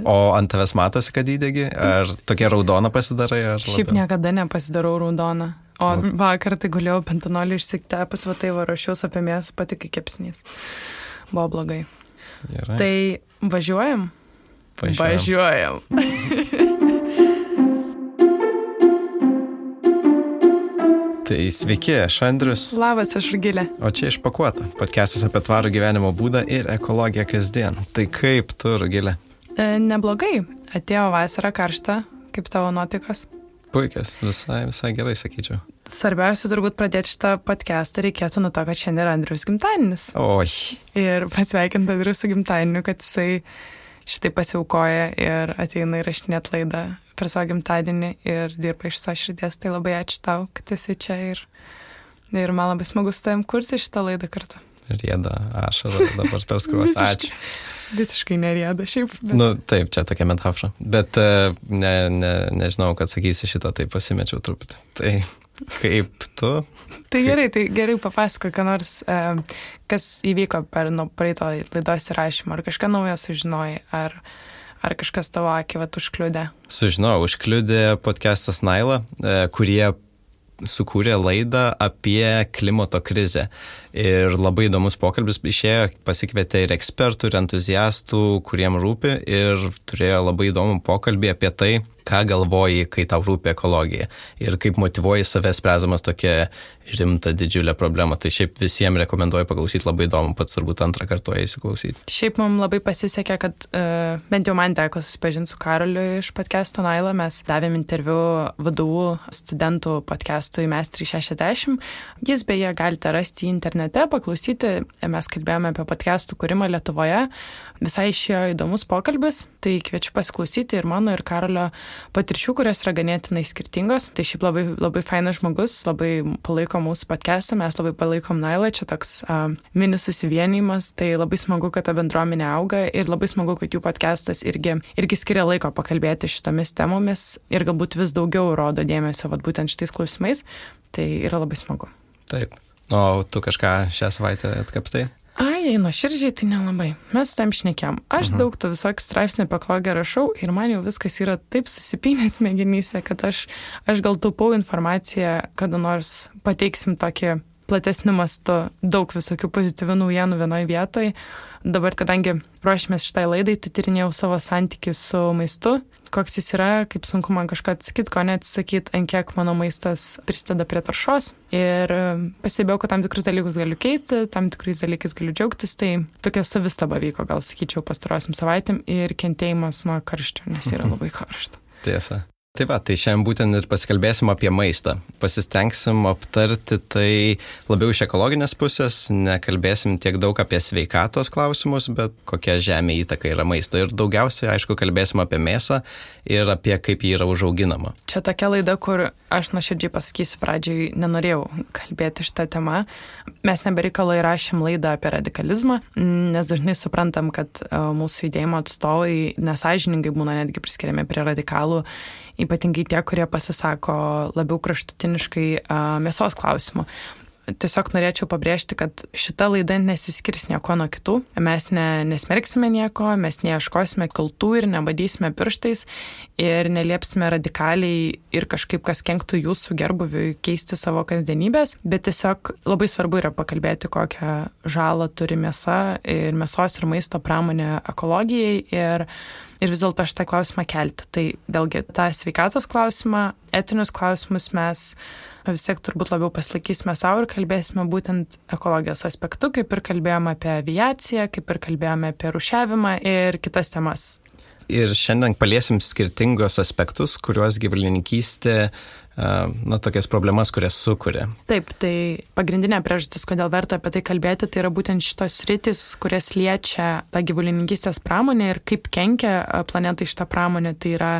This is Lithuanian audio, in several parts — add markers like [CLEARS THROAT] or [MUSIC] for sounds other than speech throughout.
O ant tavęs matosi, kad įdėgi? Ar tokia raudona pasidarai? Šiaip labiau? niekada nepasidarau raudoną. O vakar tai guliau pentanolį išsikte, pasvatai varošiaus apie mėsą, pati kaip kepsnys. Buvo blogai. Gerai. Tai važiuojam? Važiuojam. važiuojam. [LAUGHS] Tai sveiki, aš Andrius. Labas, aš Rugilė. O čia išpakuota. Podcastas apie tvarų gyvenimo būdą ir ekologiją kasdien. Tai kaip tu, Rugilė? E, neblogai. Atėjo vasara karšta. Kaip tavo nuotaikos? Puikios, visai, visai gerai sakyčiau. Svarbiausia turbūt pradėti šitą podcastą reikėtų nuo to, kad šiandien yra Andrius gimtadienis. Oi. Ir pasveikinti Andrius su gimtadieniu, kad jisai šitai pasiaukoja ir ateina įrašinėti laidą per savo gimtadienį ir dirba iš savo širdies. Tai labai ačiū tau, kad esi čia ir, ir man labai smagu su tavim kurti šitą laidą kartu. Rieda, ašara dabar per skruostą. Ačiū. Visiškai nerieda šiaip. Bet... Nu, taip, čia tokia metafora. Bet uh, ne, ne, nežinau, kad sakysi šitą, tai pasimečiau truputį. Tai kaip tu? tai gerai, tai gerai papasako, ką nors, uh, kas įvyko per nuo praeito laidos įrašymo, ar kažką naujo sužinojai, ar Ar kažkas tavo akį vat užkliudė? Sužinau, užkliudė podcastas Naila, e, kurie sukūrė laidą apie klimato krizę. Ir labai įdomus pokalbis išėjo, pasikvietė ir ekspertų, ir entuziastų, kuriem rūpi, ir turėjo labai įdomų pokalbį apie tai, ką galvoji, kai tau rūpi ekologija ir kaip motivuoji save spręsdamas tokią rimtą didžiulę problemą. Tai šiaip visiems rekomenduoju paklausyti, labai įdomu, pats turbūt antrą kartą įsiklausyti. Šiaip mums labai pasisekė, kad uh, bent jau man teko susipažinti su Karoliu iš podcast'o Nailo, mes davėm interviu vadovų studentų podcast'ui Mes 360. Jis beje galite rasti internete, paklausyti, mes kalbėjome apie podcast'ų kūrimą Lietuvoje, visai išėjo įdomus pokalbis, tai kviečiu pasiklausyti ir mano, ir Karolio patirčių, kurios yra ganėtinai skirtingos. Tai šiaip labai, labai fainas žmogus, labai palaiko mūsų podcastą, mes labai palaikom Nailą, čia toks uh, mini susivienimas, tai labai smagu, kad ta bendruomenė auga ir labai smagu, kad jų podcastas irgi, irgi skiria laiko pakalbėti šitomis temomis ir galbūt vis daugiau rodo dėmesio vat, būtent šitais klausimais, tai yra labai smagu. Taip. O tu kažką šią savaitę atkapstai? Ai, nuo širdžiai tai nelabai. Mes tam šnekėm. Aš mhm. daug tų visokių straipsnių apie klogę rašau ir man jau viskas yra taip susipinęs [LAUGHS] smegenyse, kad aš, aš gal taupau informaciją, kada nors pateiksim tokį platesniu mastu daug visokių pozityvių naujienų vienoje vietoje. Dabar, kadangi ruošėmės šitai laidai, tai tyrinėjau savo santykių su maistu koks jis yra, kaip sunku man kažką atsakyti, ko neatsakyti, ant kiek mano maistas prisideda prie taršos. Ir um, pastebėjau, kad tam tikrus dalykus galiu keisti, tam tikrais dalykais galiu džiaugtis. Tai tokia savistaba vyko, gal sakyčiau, pastarosiam savaitėm ir kentėjimas nuo karščio, nes yra [LAUGHS] labai karšta. Tiesa. Tai va, tai šiandien būtent ir pasikalbėsim apie maistą. Pasistengsim aptarti tai labiau iš ekologinės pusės, nekalbėsim tiek daug apie sveikatos klausimus, bet kokia žemė įtaka yra maisto. Ir daugiausiai, aišku, kalbėsim apie mėsą ir apie kaip ji yra užauginama. Čia tokia laida, kur aš nuoširdžiai pasakysiu, pradžiai nenorėjau kalbėti šitą temą. Mes nebereikalo įrašėm laidą apie radikalizmą, nes dažnai suprantam, kad e, mūsų judėjimo atstovai nesažiningai būna netgi priskiriami prie radikalų ypatingai tie, kurie pasisako labiau kraštutiniškai mėsos klausimu. Tiesiog norėčiau pabrėžti, kad šita laida nesiskirs nieko nuo kitų. Mes ne, nesmerksime nieko, mes neieškosime kaltų ir nebadysime pirštais ir neliepsime radikaliai ir kažkaip kas kenktų jūsų gerbuviui keisti savo kasdienybės, bet tiesiog labai svarbu yra pakalbėti, kokią žalą turi mėsa ir mėsos ir maisto pramonė ekologijai ir ir vis dėlto šitą klausimą kelti. Tai vėlgi tą sveikatos klausimą, etinius klausimus mes vis tiek turbūt labiau pasilaikysime savo ir kalbėsime būtent ekologijos aspektu, kaip ir kalbėjome apie aviaciją, kaip ir kalbėjome apie rušiavimą ir kitas temas. Ir šiandien paliesim skirtingus aspektus, kuriuos gyvulininkystė na, tokias problemas, kurias sukuria. Taip, tai pagrindinė priežastis, kodėl verta apie tai kalbėti, tai yra būtent šitos rytis, kurias liečia ta gyvulininkystės pramonė ir kaip kenkia planetai šitą pramonę. Tai yra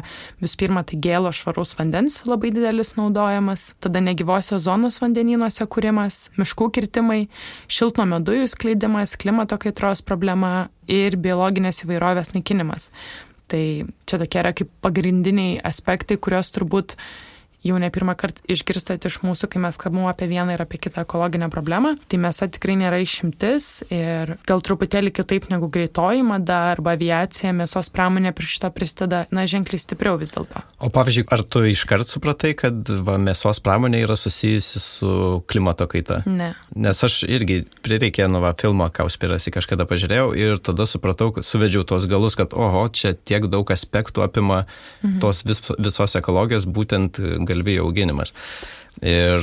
vis pirma, tai gėlo švaraus vandens labai didelis naudojimas, tada negyvosios zonos vandenynuose kūrimas, miškų kirtimai, šiltnamio dujų skleidimas, klimato kaitros problema ir biologinės įvairovės naikinimas. Tai čia tokie yra kaip pagrindiniai aspektai, kuriuos turbūt jau ne pirmą kartą išgirstat iš mūsų, kai mes kalbame apie vieną ir apie kitą ekologinę problemą. Tai mėsa tikrai nėra išimtis ir gal truputėlį kitaip negu greitoji mada arba aviacija, mėsos pramonė prie šito prisideda, na, ženkliai stipriau vis dėlto. O pavyzdžiui, ar tu iškart supratai, kad va, mėsos pramonė yra susijusi su klimato kaita? Ne. Nes aš irgi prireikė nuo filmo Kauspirasi kažkada pažiūrėjau ir tada supratau, suvedžiau tuos galus, kad oho, čia tiek daug aspektų apima mhm. tos vis, visos ekologijos, būtent galvijų auginimas. Ir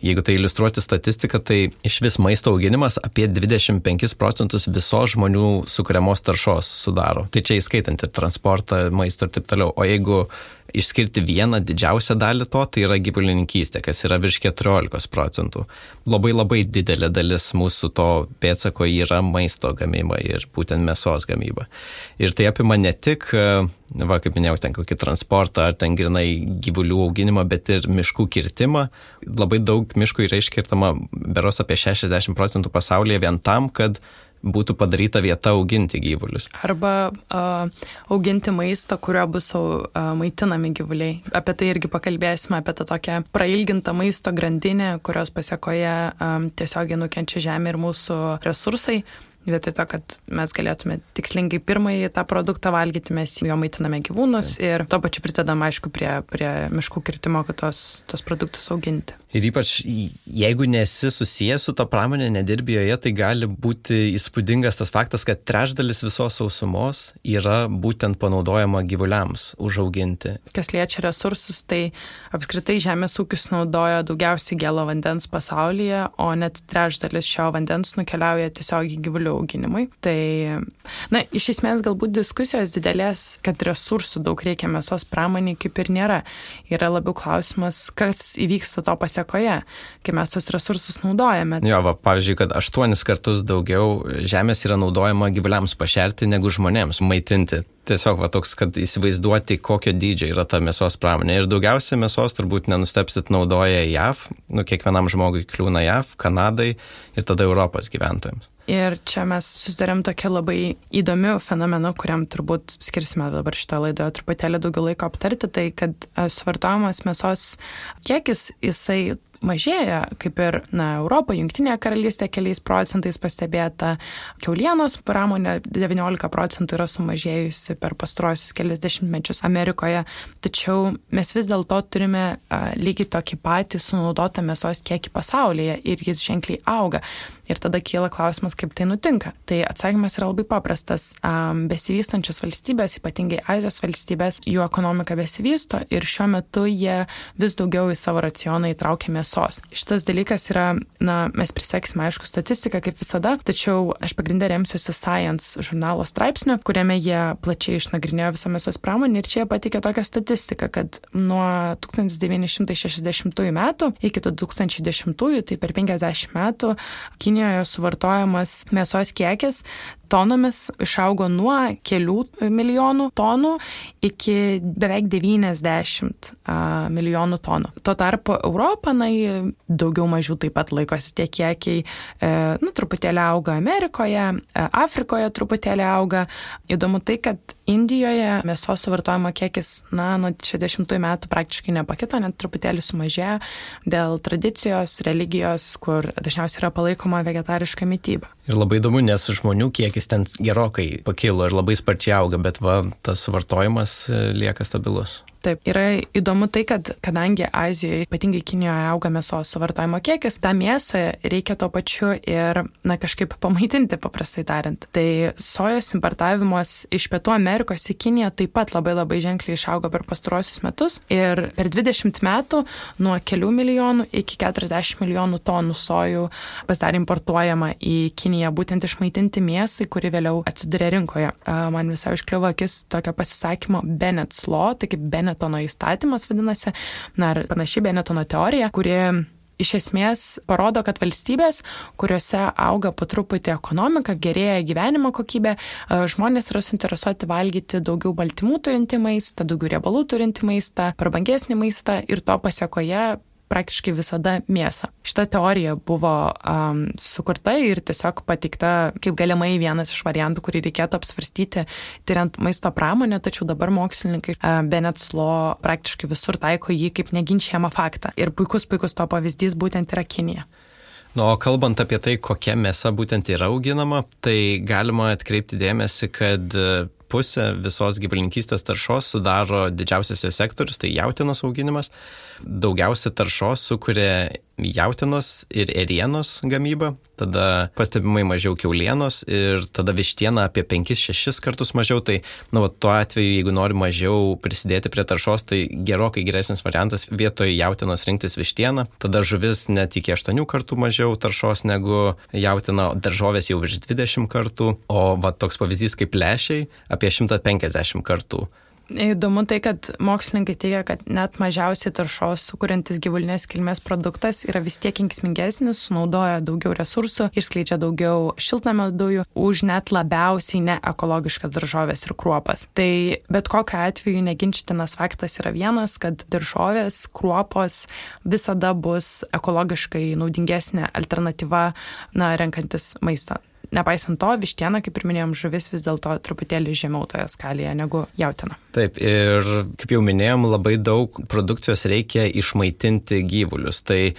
jeigu tai iliustruoti statistiką, tai iš vis maisto auginimas apie 25 procentus visos žmonių sukuriamos taršos sudaro. Tai čia įskaitant ir transportą, maisto ir taip toliau. O jeigu išskirti vieną didžiausią dalį to, tai yra gyvulininkystė, kas yra virš 14 procentų. Labai labai didelė dalis mūsų to pėtsako yra maisto gamyba ir būtent mėsos gamyba. Ir tai apima ne tik, va, kaip minėjau, ten kokį transportą ar ten grinai gyvulių auginimą, bet ir miškų kirtimą. Labai daug miškų yra iškirtama beros apie 60 procentų pasaulyje vien tam, kad būtų padaryta vieta auginti gyvulius. Arba uh, auginti maistą, kurio bus uh, maitinami gyvuliai. Apie tai irgi pakalbėsime, apie tą tokią prailgintą maisto grandinę, kurios pasiekoje um, tiesiogiai nukenčia žemė ir mūsų resursai. Vietoj to, kad mes galėtume tikslingai pirmąjį tą produktą valgyti, mes jo maitiname gyvūnus tai. ir tuo pačiu prisidedam, aišku, prie, prie miškų kirtimo, kad tos, tos produktus auginti. Ir ypač jeigu nesi susijęs su to pramonė, nedirbi joje, tai gali būti įspūdingas tas faktas, kad trečdalis visos sausumos yra būtent panaudojama gyvuliams užauginti. Kas liečia resursus, tai apskritai žemės ūkis naudoja daugiausiai gėlo vandens pasaulyje, o net trečdalis šio vandens nukeliauja tiesiog į gyvulių auginimui. Tai, na, iš esmės galbūt diskusijos didelės, kad resursų daug reikia mėsos pramoniai kaip ir nėra. Yra labiau klausimas, kas įvyksta to pasiekti pasiekoje, kai mes tos resursus naudojame. Jo, va, pavyzdžiui, kad aštuonis kartus daugiau žemės yra naudojama gyvuliams pašerti negu žmonėms maitinti. Tiesiog va toks, kad įsivaizduoti, kokio dydžio yra ta mėsos pramonė. Ir daugiausia mėsos turbūt nenustepsit naudoja JAV, nu kiekvienam žmogui kliūna JAV, Kanadai ir tada Europos gyventojams. Ir čia mes susidarėm tokia labai įdomiu fenomenu, kuriam turbūt skirsime dabar šitą laidą truputėlį daugiau laiko aptarti, tai kad e, suvartojamas mėsos kiekis, jisai mažėja, kaip ir, na, Europoje, Junktinėje karalystėje keliais procentais pastebėta, keulienos pramonė 19 procentų yra sumažėjusi per pastrosius kelias dešimtmečius Amerikoje, tačiau mes vis dėlto turime a, lygiai tokį patį sunaudotą mėsos kiekį pasaulyje ir jis ženkliai auga. Ir tada kyla klausimas, kaip tai nutinka. Tai atsakymas yra labai paprastas. Besivystančios valstybės, ypatingai Azijos valstybės, jų ekonomika besivysto ir šiuo metu jie vis daugiau į savo racioną įtraukia mėsos. Šitas dalykas yra, na, mes priseksime, aišku, statistiką kaip visada, tačiau aš pagrindę remsiuosi Science žurnalo straipsniu, kuriame jie plačiai išnagrinėjo visą mėsos pramonę ir čia jie patikė tokią statistiką, kad nuo 1960 metų iki 2010, tai per 50 metų, Kinijoje suvartojamas mėsos kiekis tonomis išaugo nuo kelių milijonų tonų iki beveik 90 milijonų tonų. Tuo tarpu Europą, na, daugiau mažiau taip pat laikosi tie kiekiai, e, nu, truputėlį auga Amerikoje, e, Afrikoje truputėlį auga. Įdomu tai, kad Indijoje mėsos suvartojimo kiekis, na, nuo 60 metų praktiškai nepakito, net truputėlį sumažėjo dėl tradicijos, religijos, kur dažniausiai yra palaikoma vegetariška mytyba. Ir labai įdomu, nes žmonių kiekis ten gerokai pakilo ir labai sparčiai auga, bet va, tas suvartojimas e, lieka stabilus. Taip, yra įdomu tai, kad kadangi Azijoje, ypatingai Kinijoje auga mėsos suvartojimo kiekis, tą mėsą reikia tuo pačiu ir, na, kažkaip pamaitinti, paprastai tariant. Tai sojos importavimas iš Pietų Amerikos į Kiniją taip pat labai labai ženkliai išaugo per pastaruosius metus ir per 20 metų nuo kelių milijonų iki 40 milijonų tonų sojų pasidarė importuojama į Kiniją būtent išmaitinti mėsai, kuri vėliau atsidūrė rinkoje. Man visai užkliuvo akis tokio pasisakymo Bennett's Law, tai kaip Bennett Benetono įstatymas vadinasi, na ir panašiai Benetono teorija, kuri iš esmės parodo, kad valstybės, kuriuose auga po truputį ekonomika, gerėja gyvenimo kokybė, e, žmonės yra suinteresuoti valgyti daugiau baltymų turinti maistą, daugiau riebalų turinti maistą, prabangesnį maistą ir to pasiekoje praktiškai visada mėsą. Šita teorija buvo um, sukurta ir tiesiog pateikta kaip galimai vienas iš variantų, kurį reikėtų apsvarstyti, tyriant maisto pramonę, tačiau dabar mokslininkai uh, Bennett's Law praktiškai visur taiko jį kaip neginčiamą faktą. Ir puikus, puikus to pavyzdys būtent yra Kinija. Nu, o kalbant apie tai, kokia mėsa būtent yra auginama, tai galima atkreipti dėmesį, kad pusę visos gyvulininkystės taršos sudaro didžiausias jos sektorius, tai jautinos auginimas. Daugiausia taršos sukuria jautinos ir erienos gamyba, tada pastebimai mažiau keulienos ir tada vištiena apie 5-6 kartus mažiau. Tai, nu, va, tuo atveju, jeigu nori mažiau prisidėti prie taršos, tai gerokai geresnis variantas vietoj jautinos rinktis vištieną. Tada žuvis net iki 8 kartų mažiau taršos negu jautina, daržovės jau virš 20 kartų, o va, toks pavyzdys kaip lešiai apie 150 kartų Įdomu tai, kad mokslininkai teigia, kad net mažiausiai taršos sukuriantis gyvulinės kilmės produktas yra vis tiek kenksmingesnis, sunaudoja daugiau resursų, išskleidžia daugiau šiltnamio dujų už net labiausiai neekologiškas daržovės ir kruopas. Tai bet kokiu atveju neginčytinas faktas yra vienas, kad daržovės, kruopos visada bus ekologiškai naudingesnė alternatyva, na, renkantis maistą. Nepaisant to, vištiena, kaip ir minėjom, žuvis vis dėlto truputėlį žemiau toje skalėje negu jautina. Taip, ir kaip jau minėjom, labai daug produkcijos reikia išmaitinti gyvulius. Tai e,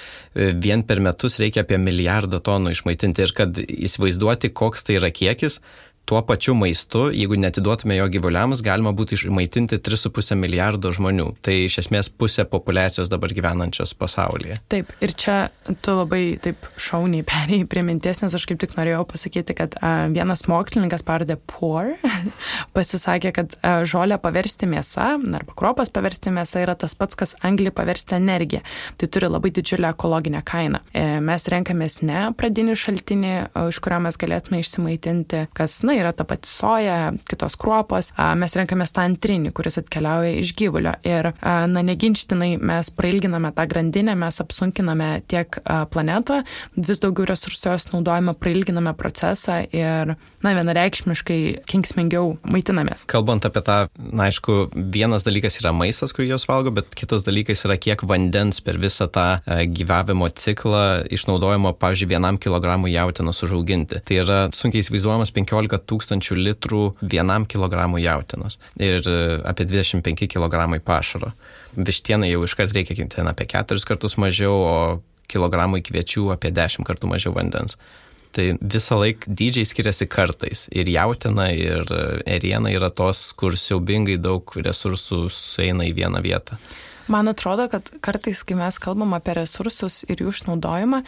vien per metus reikia apie milijardą tonų išmaitinti ir kad įsivaizduoti, koks tai yra kiekis, tuo pačiu maistu, jeigu netiduotume jo gyvuliams, galima būtų išmaitinti 3,5 milijardo žmonių. Tai iš esmės pusė populacijos dabar gyvenančios pasaulyje. Taip, ir čia tu labai taip šauniai perėjai prie minties, nes aš kaip tik norėjau pasakyti, kad a, vienas mokslininkas pardė Poor [LAUGHS] pasisakė, kad a, žolę paversti mėsą arba kropas paversti mėsą yra tas pats, kas anglį paversti energiją. Tai turi labai didžiulę ekologinę kainą. E, mes renkamės ne pradinį šaltinį, iš kurio mes galėtume išsimaitinti, kas, na, yra ta pati soja, kitos kruopos. Mes renkamės tą antrinį, kuris atkeliauja iš gyvulio. Ir, na, neginčtinai mes prailginame tą grandinę, mes apsunkiname tiek planetą, vis daugiau resursų jos naudojame, prailginame procesą ir, na, vienareikšmiškai kenksmingiau maitinamės. Kalbant apie tą, na, aišku, vienas dalykas yra maistas, kurį jos valgo, bet kitas dalykas yra kiek vandens per visą tą gyvavimo ciklą išnaudojimo, pavyzdžiui, vienam kilogramui jautinos užauginti. Tai yra sunkiai įsivaizduojamas 15 tūkstančių litrų vienam kilogramui jautinos ir e, apie 25 kg pašaro. Vištienai jau iškart reikia ten apie 4 kartus mažiau, o kilogramui kviečių apie 10 kartų mažiau vandens. Tai visą laiką dydžiai skiriasi kartais. Ir jautina, ir e, eriena yra tos, kur siaubingai daug resursų sueina į vieną vietą. Man atrodo, kad kartais, kai mes kalbam apie resursus ir jų išnaudojimą,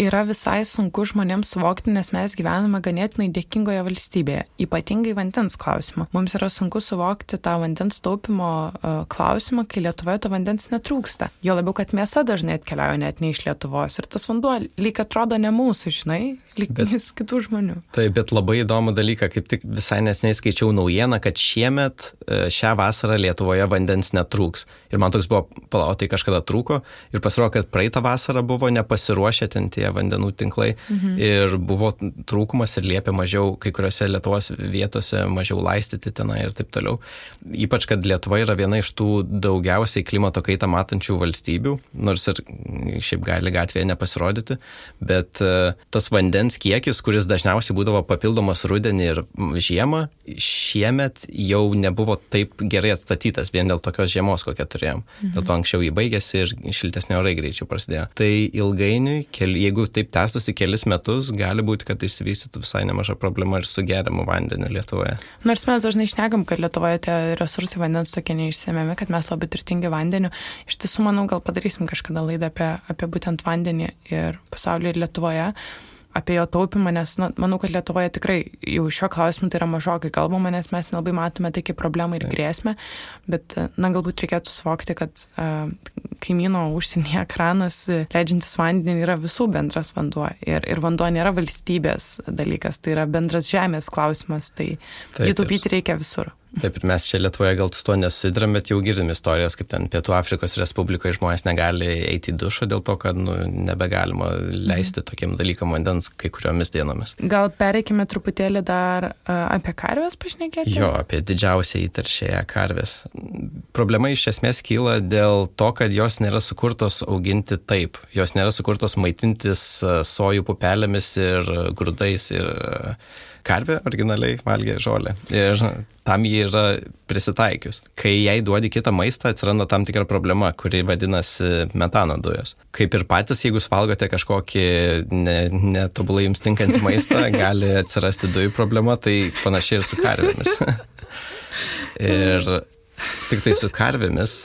yra visai sunku žmonėms suvokti, nes mes gyvename ganėtinai dėkingoje valstybėje, ypatingai vandens klausimą. Mums yra sunku suvokti tą vandens taupimo uh, klausimą, kai Lietuvoje to vandens netrūksta. Jo labiau, kad mėsa dažnai atkeliauja net ne iš Lietuvos ir tas vanduo lyg atrodo ne mūsų, žinai, lyg bet, kitų žmonių. Taip, bet labai įdomu dalyką, kaip tik visai nesnei skaičiau naujieną, kad šiemet e, šią vasarą Lietuvoje vandens netrūks. Ir man toks buvo, palautai kažkada trūko ir pasirodo, kad praeitą vasarą buvo nepasiruošę ten tie tie vandenų tinklai mhm. ir buvo trūkumas ir liepė mažiau kai kuriuose Lietuvos vietose mažiau laistyti tenai ir taip toliau. Ypač, kad Lietuva yra viena iš tų daugiausiai klimato kaitą matančių valstybių, nors ir šiaip gali gatvėje nepasirodyti, bet e, tas vandens kiekis, kuris dažniausiai būdavo papildomas rudenį ir žiemą, šiemet jau nebuvo taip gerai atstatytas vien dėl tokios žiemos, kokią turėjom. Mhm. Dėl to anksčiau jį baigėsi ir šiltesnio orai greičiau prasidėjo. Tai ilgainiui, jeigu jeigu taip tęstųsi kelis metus, gali būti, kad išsivystytų visai nemaža problema ir su geriamu vandeniu Lietuvoje. Nors mes dažnai išnekam, kad Lietuvoje tie resursai vandens tokie neišsėmėmi, kad mes labai turtingi vandeniu. Iš tiesų, manau, gal padarysim kažkada laidą apie, apie būtent vandenį ir pasaulį ir Lietuvoje apie jo taupimą, nes na, manau, kad Lietuvoje tikrai jau šio klausimu tai yra mažokai kalbama, nes mes nelabai matome tai kaip problemą ir grėsmę, bet, na, galbūt reikėtų suvokti, kad uh, kaimyno užsienyje kranas leidžiantis vandenį yra visų bendras vanduo ir, ir vanduo nėra valstybės dalykas, tai yra bendras žemės klausimas, tai jį taupyti reikia visur. Taip, ir mes čia Lietuvoje gal su to nesusidram, bet jau girdim istorijas, kaip ten Pietų Afrikos Respublikoje žmonės negali eiti į dušą dėl to, kad nu, nebegalima leisti mhm. tokiem dalykam vandens kai kuriomis dienomis. Gal pereikime truputėlį dar uh, apie karvės pašnekėti? Jo, apie didžiausią įtaršėją karvės. Problema iš esmės kyla dėl to, kad jos nėra sukurtos auginti taip. Jos nėra sukurtos maitintis sojų pupelėmis ir grūdais ir karvė originaliai valgė žolę. Ir tam jį yra prisitaikius. Kai jai duodi kitą maistą, atsiranda tam tikra problema, kuri vadinasi metano dujos. Kaip ir patys, jeigu valgote kažkokį netobulai ne jums tinkantį maistą, [LAUGHS] gali atsirasti dujų problema, tai panašiai ir su karvėmis. [LAUGHS] ir tik tai su karvėmis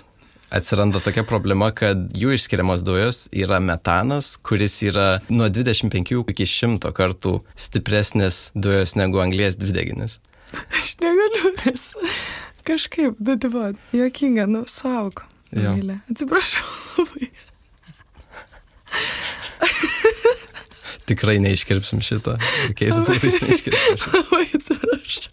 atsiranda tokia problema, kad jų išskiriamos dujos yra metanas, kuris yra nuo 25 iki 100 kartų stipresnis dujos negu anglės dvideginis. [LAUGHS] Aš negaliu, nes kažkaip, nu, tipo, juokinga, nu, sauk. Atsiprašau labai. Tikrai neiškirpsim šitą. Kokiais būdais neiškirpsim. [LAUGHS] Labai atsiprašau.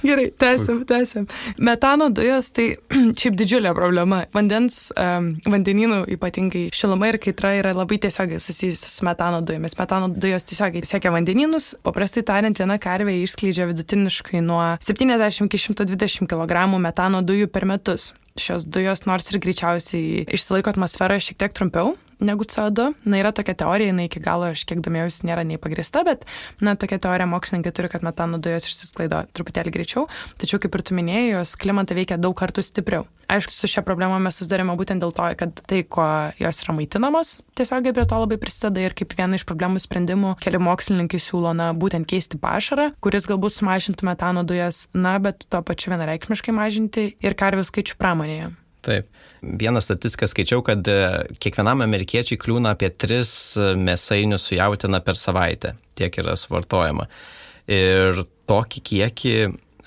[LAUGHS] Gerai, tęsiam, tęsiam. Metano dujos tai [CLEARS THROAT] šiaip didžiulė problema. Vandens, um, vandenynų ypatingai šiluma ir kaitra yra labai tiesiogiai susijusi su metano dujomis. Metano dujos tiesiogiai siekia vandenynus. Paprastai tariant, viena karvė išskleidžia vidutiniškai nuo 70 iki 120 kg metano dujų per metus. Šios dujos nors ir greičiausiai išsilaiko atmosferoje šiek tiek trumpiau, negu CO2. Na, yra tokia teorija, jinai iki galo, aš kiek domėjausi, nėra nei pagrista, bet, na, tokia teorija mokslininkai turi, kad metano dujos išsisklaido truputėlį greičiau, tačiau, kaip ir tu minėjai, jos klimatą veikia daug kartų stipriau. Aišku, su šia problema mes susidarėme būtent dėl to, kad tai, ko jos yra maitinamos, tiesiogiai prie to labai prisideda ir kaip viena iš problemų sprendimų keli mokslininkai siūlo, na, būtent keisti pašarą, kuris galbūt sumažintų metano dujas, na, bet tuo pačiu vienareikšmiškai mažinti ir karvių skaičių pramonėje. Taip. Vieną statistiką skaičiau, kad e, kiekvienam amerikiečiai kliūna apie 3 e, mėsainius su jautina per savaitę. Tiek yra suvartojama. Ir tokį kiekį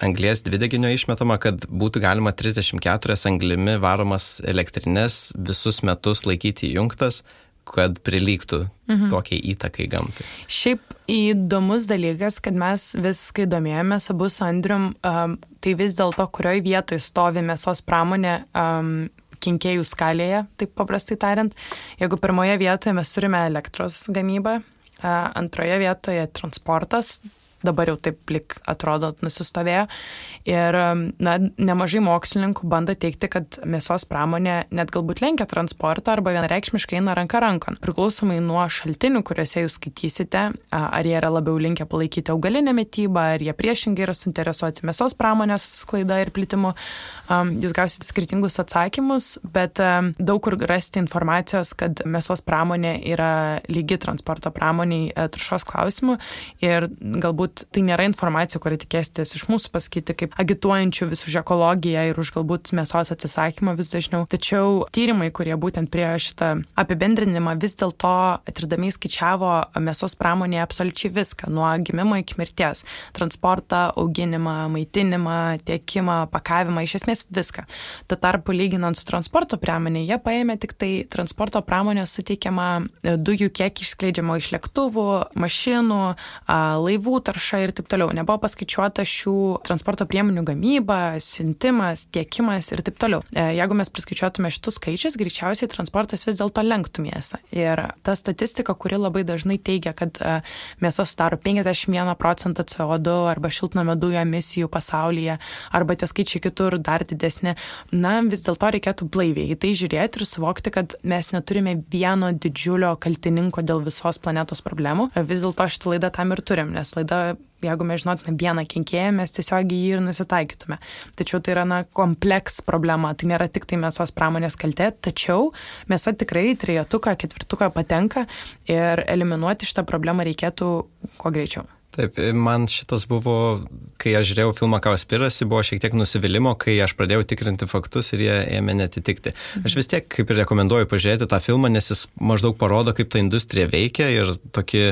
anglės dvideginio išmetama, kad būtų galima 34 anglimi varomas elektrinės visus metus laikyti įjungtas, kad prilygtų mhm. tokiai įtakai gamtai. Šiaip įdomus dalykas, kad mes vis, kai domėjomės abu su Andrium, um, tai vis dėlto, kurioje vietoje stovi mėsos pramonė um, kinkėjų skalėje, taip paprastai tariant. Jeigu pirmoje vietoje mes turime elektros gamybą, antroje vietoje transportas, dabar jau taip lik atrodo nusistovėjo. Ir, na, nemažai mokslininkų bando teikti, kad mėsos pramonė net galbūt lenkia transportą arba vienareikšmiškai eina ranka rankon. Priklausomai nuo šaltinių, kuriuose jūs skaitysite, ar jie yra labiau linkę palaikyti augalinę mytybą, ar jie priešingai yra suinteresuoti mėsos pramonės sklaida ir plitimu, jūs gausite skirtingus atsakymus, bet daug kur rasti informacijos, kad mėsos pramonė yra lygi transporto pramoniai e, trušos klausimų ir galbūt galbūt tai nėra informacija, kurią tikėsitės iš mūsų pasakyti, kaip agituojančių vis už ekologiją ir už galbūt mėsos atsisakymą vis dažniau. Tačiau tyrimai, kurie būtent prie šitą apibendrinimą vis dėlto atirdami skaičiavo mėsos pramonėje absoliučiai viską, nuo gimimo iki mirties - transportą, auginimą, maitinimą, tiekimą, pakavimą, iš esmės viską. Tuo tarpu lyginant su transporto pramonė, jie paėmė tik tai transporto pramonės suteikiamą dujų kiekį išskleidžiamo iš lėktuvų, mašinų, laivų taršą tarša ir taip toliau. Nebuvo paskaičiuota šių transporto priemonių gamyba, siuntimas, tiekimas ir taip toliau. E, jeigu mes priskaičiuotume šitus skaičius, greičiausiai transportas vis dėlto lenktų mėsą. Ir ta statistika, kuri labai dažnai teigia, kad e, mėsa sudaro 51 procentą CO2 arba šiltnamio dujų emisijų pasaulyje, arba tie skaičiai kitur dar didesni, na vis dėlto reikėtų blaiviai į tai žiūrėti ir suvokti, kad mes neturime vieno didžiulio kaltininko dėl visos planetos problemų. Vis dėlto šitą laidą tam ir turim, nes laida jeigu mes žinotume vieną kenkėją, mes tiesiog į jį ir nusitaikytume. Tačiau tai yra, na, kompleks problema, tai nėra tik tai mėsos pramonės kaltė, tačiau mėsa tikrai trejetuką, ketvirtuką patenka ir eliminuoti šitą problemą reikėtų kuo greičiau. Taip, man šitas buvo, kai aš žiūrėjau filmą Kauspirasi, buvo šiek tiek nusivylimų, kai aš pradėjau tikrinti faktus ir jie ėmė netitikti. Aš vis tiek kaip ir rekomenduoju pažiūrėti tą filmą, nes jis maždaug parodo, kaip ta industrija veikia ir tokį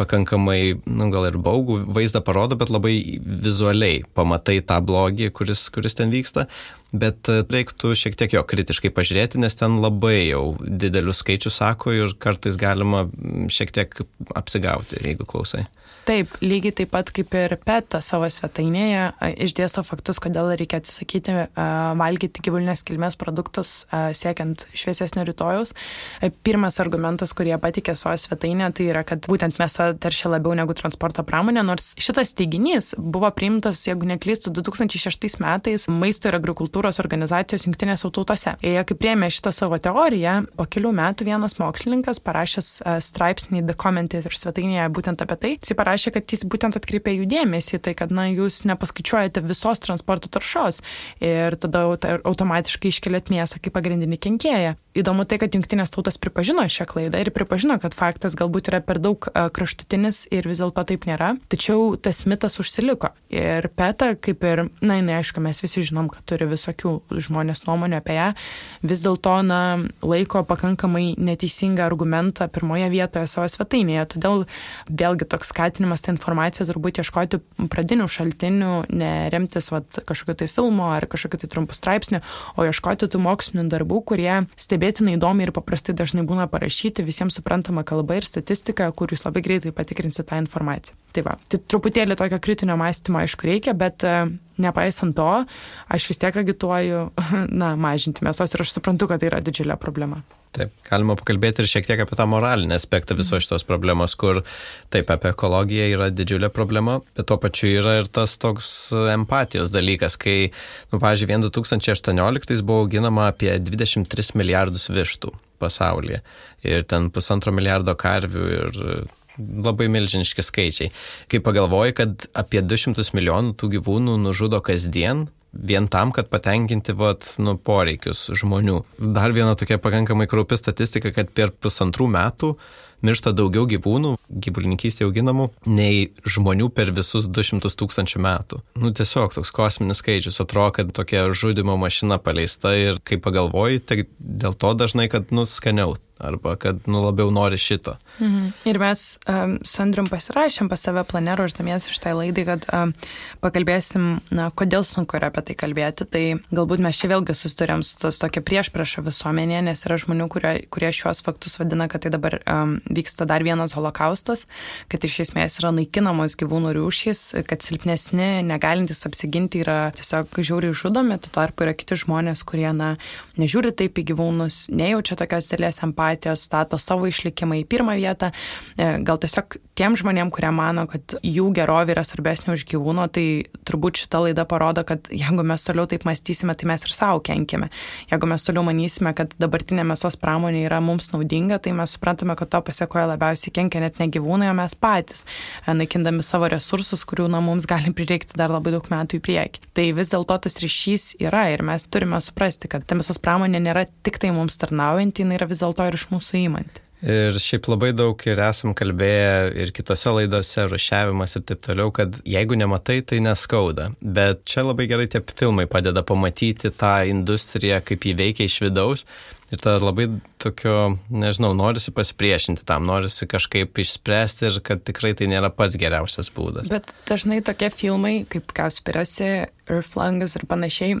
pakankamai, nu, gal ir baugų vaizdą parodo, bet labai vizualiai pamatai tą blogį, kuris, kuris ten vyksta. Bet e, reiktų šiek tiek jo kritiškai pažiūrėti, nes ten labai jau didelius skaičius sako ir kartais galima šiek tiek apsigauti, jeigu klausai. Taip, lygiai taip pat kaip ir PETA savo svetainėje išdėsto faktus, kodėl reikia atsisakyti valgyti gyvulinės kilmės produktus siekiant šviesesnio rytojaus. Pirmas argumentas, kurį jie patikė savo svetainėje, tai yra, kad būtent mėsa teršia labiau negu transporto pramonė, nors šitas teiginys buvo priimtas, jeigu neklystų, 2006 metais Maisto ir agrikultūros organizacijos jungtinėse tautose. Jie kaip priemė šitą savo teoriją, po kelių metų vienas mokslininkas parašęs straipsnį The Commentator svetainėje būtent apie tai, jis parašė parašė, kad jis būtent atkreipė jų dėmesį, tai kad, na, jūs nepaskaičiuojate visos transporto taršos ir tada automatiškai iškeliat mėsą kaip pagrindinį kenkėją. Įdomu tai, kad jungtinės tautas pripažino šią klaidą ir pripažino, kad faktas galbūt yra per daug kraštutinis ir vis dėlto taip nėra, tačiau tas mitas užsiliko. Ir PETA, kaip ir, na, jinai, aišku, mes visi žinom, kad turi visokių žmonės nuomonę apie ją, vis dėlto, na, laiko pakankamai neteisingą argumentą pirmoje vietoje savo svetainėje. Todėl vėlgi toks skatinimas tą informaciją turbūt ieškoti pradinių šaltinių, neremtis vat, kažkokio tai filmo ar kažkokio tai trumpų straipsnių, o ieškoti tų mokslinių darbų, kurie stebėtinai įdomi ir paprastai dažnai būna parašyti visiems suprantama kalba ir statistika, kur jūs labai greitai patikrinsite tą informaciją. Tai va, tai truputėlį tokio kritinio mąstymo aišku reikia, bet e, nepaisant to, aš vis tiek agituoju, [LAUGHS] na, mažinti mėsos ir aš suprantu, kad tai yra didžiulė problema. Taip, galima pakalbėti ir šiek tiek apie tą moralinį aspektą visos šitos problemos, kur taip, apie ekologiją yra didžiulė problema, bet tuo pačiu yra ir tas toks empatijos dalykas, kai, nu, pažiūrėjau, vien 2018 buvo auginama apie 23 milijardus vištų pasaulyje ir ten pusantro milijardo karvių ir labai milžiniški skaičiai. Kai pagalvoji, kad apie 200 milijonų tų gyvūnų nužudo kasdien, vien tam, kad patenkinti vat, nu, poreikius žmonių. Dar viena tokia pakankamai kraupi statistika, kad per pusantrų metų miršta daugiau gyvūnų, gyvulininkystė auginamų, nei žmonių per visus 200 tūkstančių metų. Nu, tiesiog toks kosminis skaičius. Atrodo, kad tokia žudimo mašina paleista ir kai pagalvoji, tai dėl to dažnai, kad nuskaniau arba kad nu, labiau nori šito. Mhm. Ir mes um, su Andrium pasirašėm pas save plane ruoždamiesi šitai laidai, kad um, pakalbėsim, na, kodėl sunku yra apie tai kalbėti. Tai galbūt mes čia vėlgi susidurėm su tos tokia prieš priešą visuomenėje, nes yra žmonių, kurie, kurie šiuos faktus vadina, kad tai dabar um, vyksta dar vienas holokaustas, kad iš esmės yra naikinamos gyvūnų rūšys, kad silpnesni, negalintys apsiginti yra tiesiog žiauriai žudomi, tuo tarpu yra kiti žmonės, kurie, na, nežiūri taip į gyvūnus, nejaučia tokios dėlės empatijos stato savo išlikimą į pirmą vietą. E, gal tiesiog tiem žmonėm, kurie mano, kad jų gerovė yra svarbesnė už gyvūno, tai turbūt šita laida parodo, kad jeigu mes toliau taip mąstysime, tai mes ir savo kenkime. Jeigu mes toliau manysime, kad dabartinė mėsos pramonė yra mums naudinga, tai mes suprantame, kad to pasiekoja labiausiai kenkia net ne gyvūnai, o mes patys, e, naikindami savo resursus, kurių na, mums gali prireikti dar labai daug metų į priekį. Tai vis dėlto tas ryšys yra ir mes turime suprasti, kad ta mėsos pramonė nėra tik tai mums tarnaujanti, jinai yra vis dėlto ir iš mūsų įmanti. Ir šiaip labai daug ir esam kalbėję ir kitose laidose, rušiavimas ir taip toliau, kad jeigu nematai, tai neskauda. Bet čia labai gerai tie filmai padeda pamatyti tą industriją, kaip jį veikia iš vidaus. Ir tada labai tokio, nežinau, norisi pasipriešinti tam, norisi kažkaip išspręsti ir kad tikrai tai nėra pats geriausias būdas. Bet dažnai tokie filmai, kaip Kauspirasi, Earthlangas ir panašiai,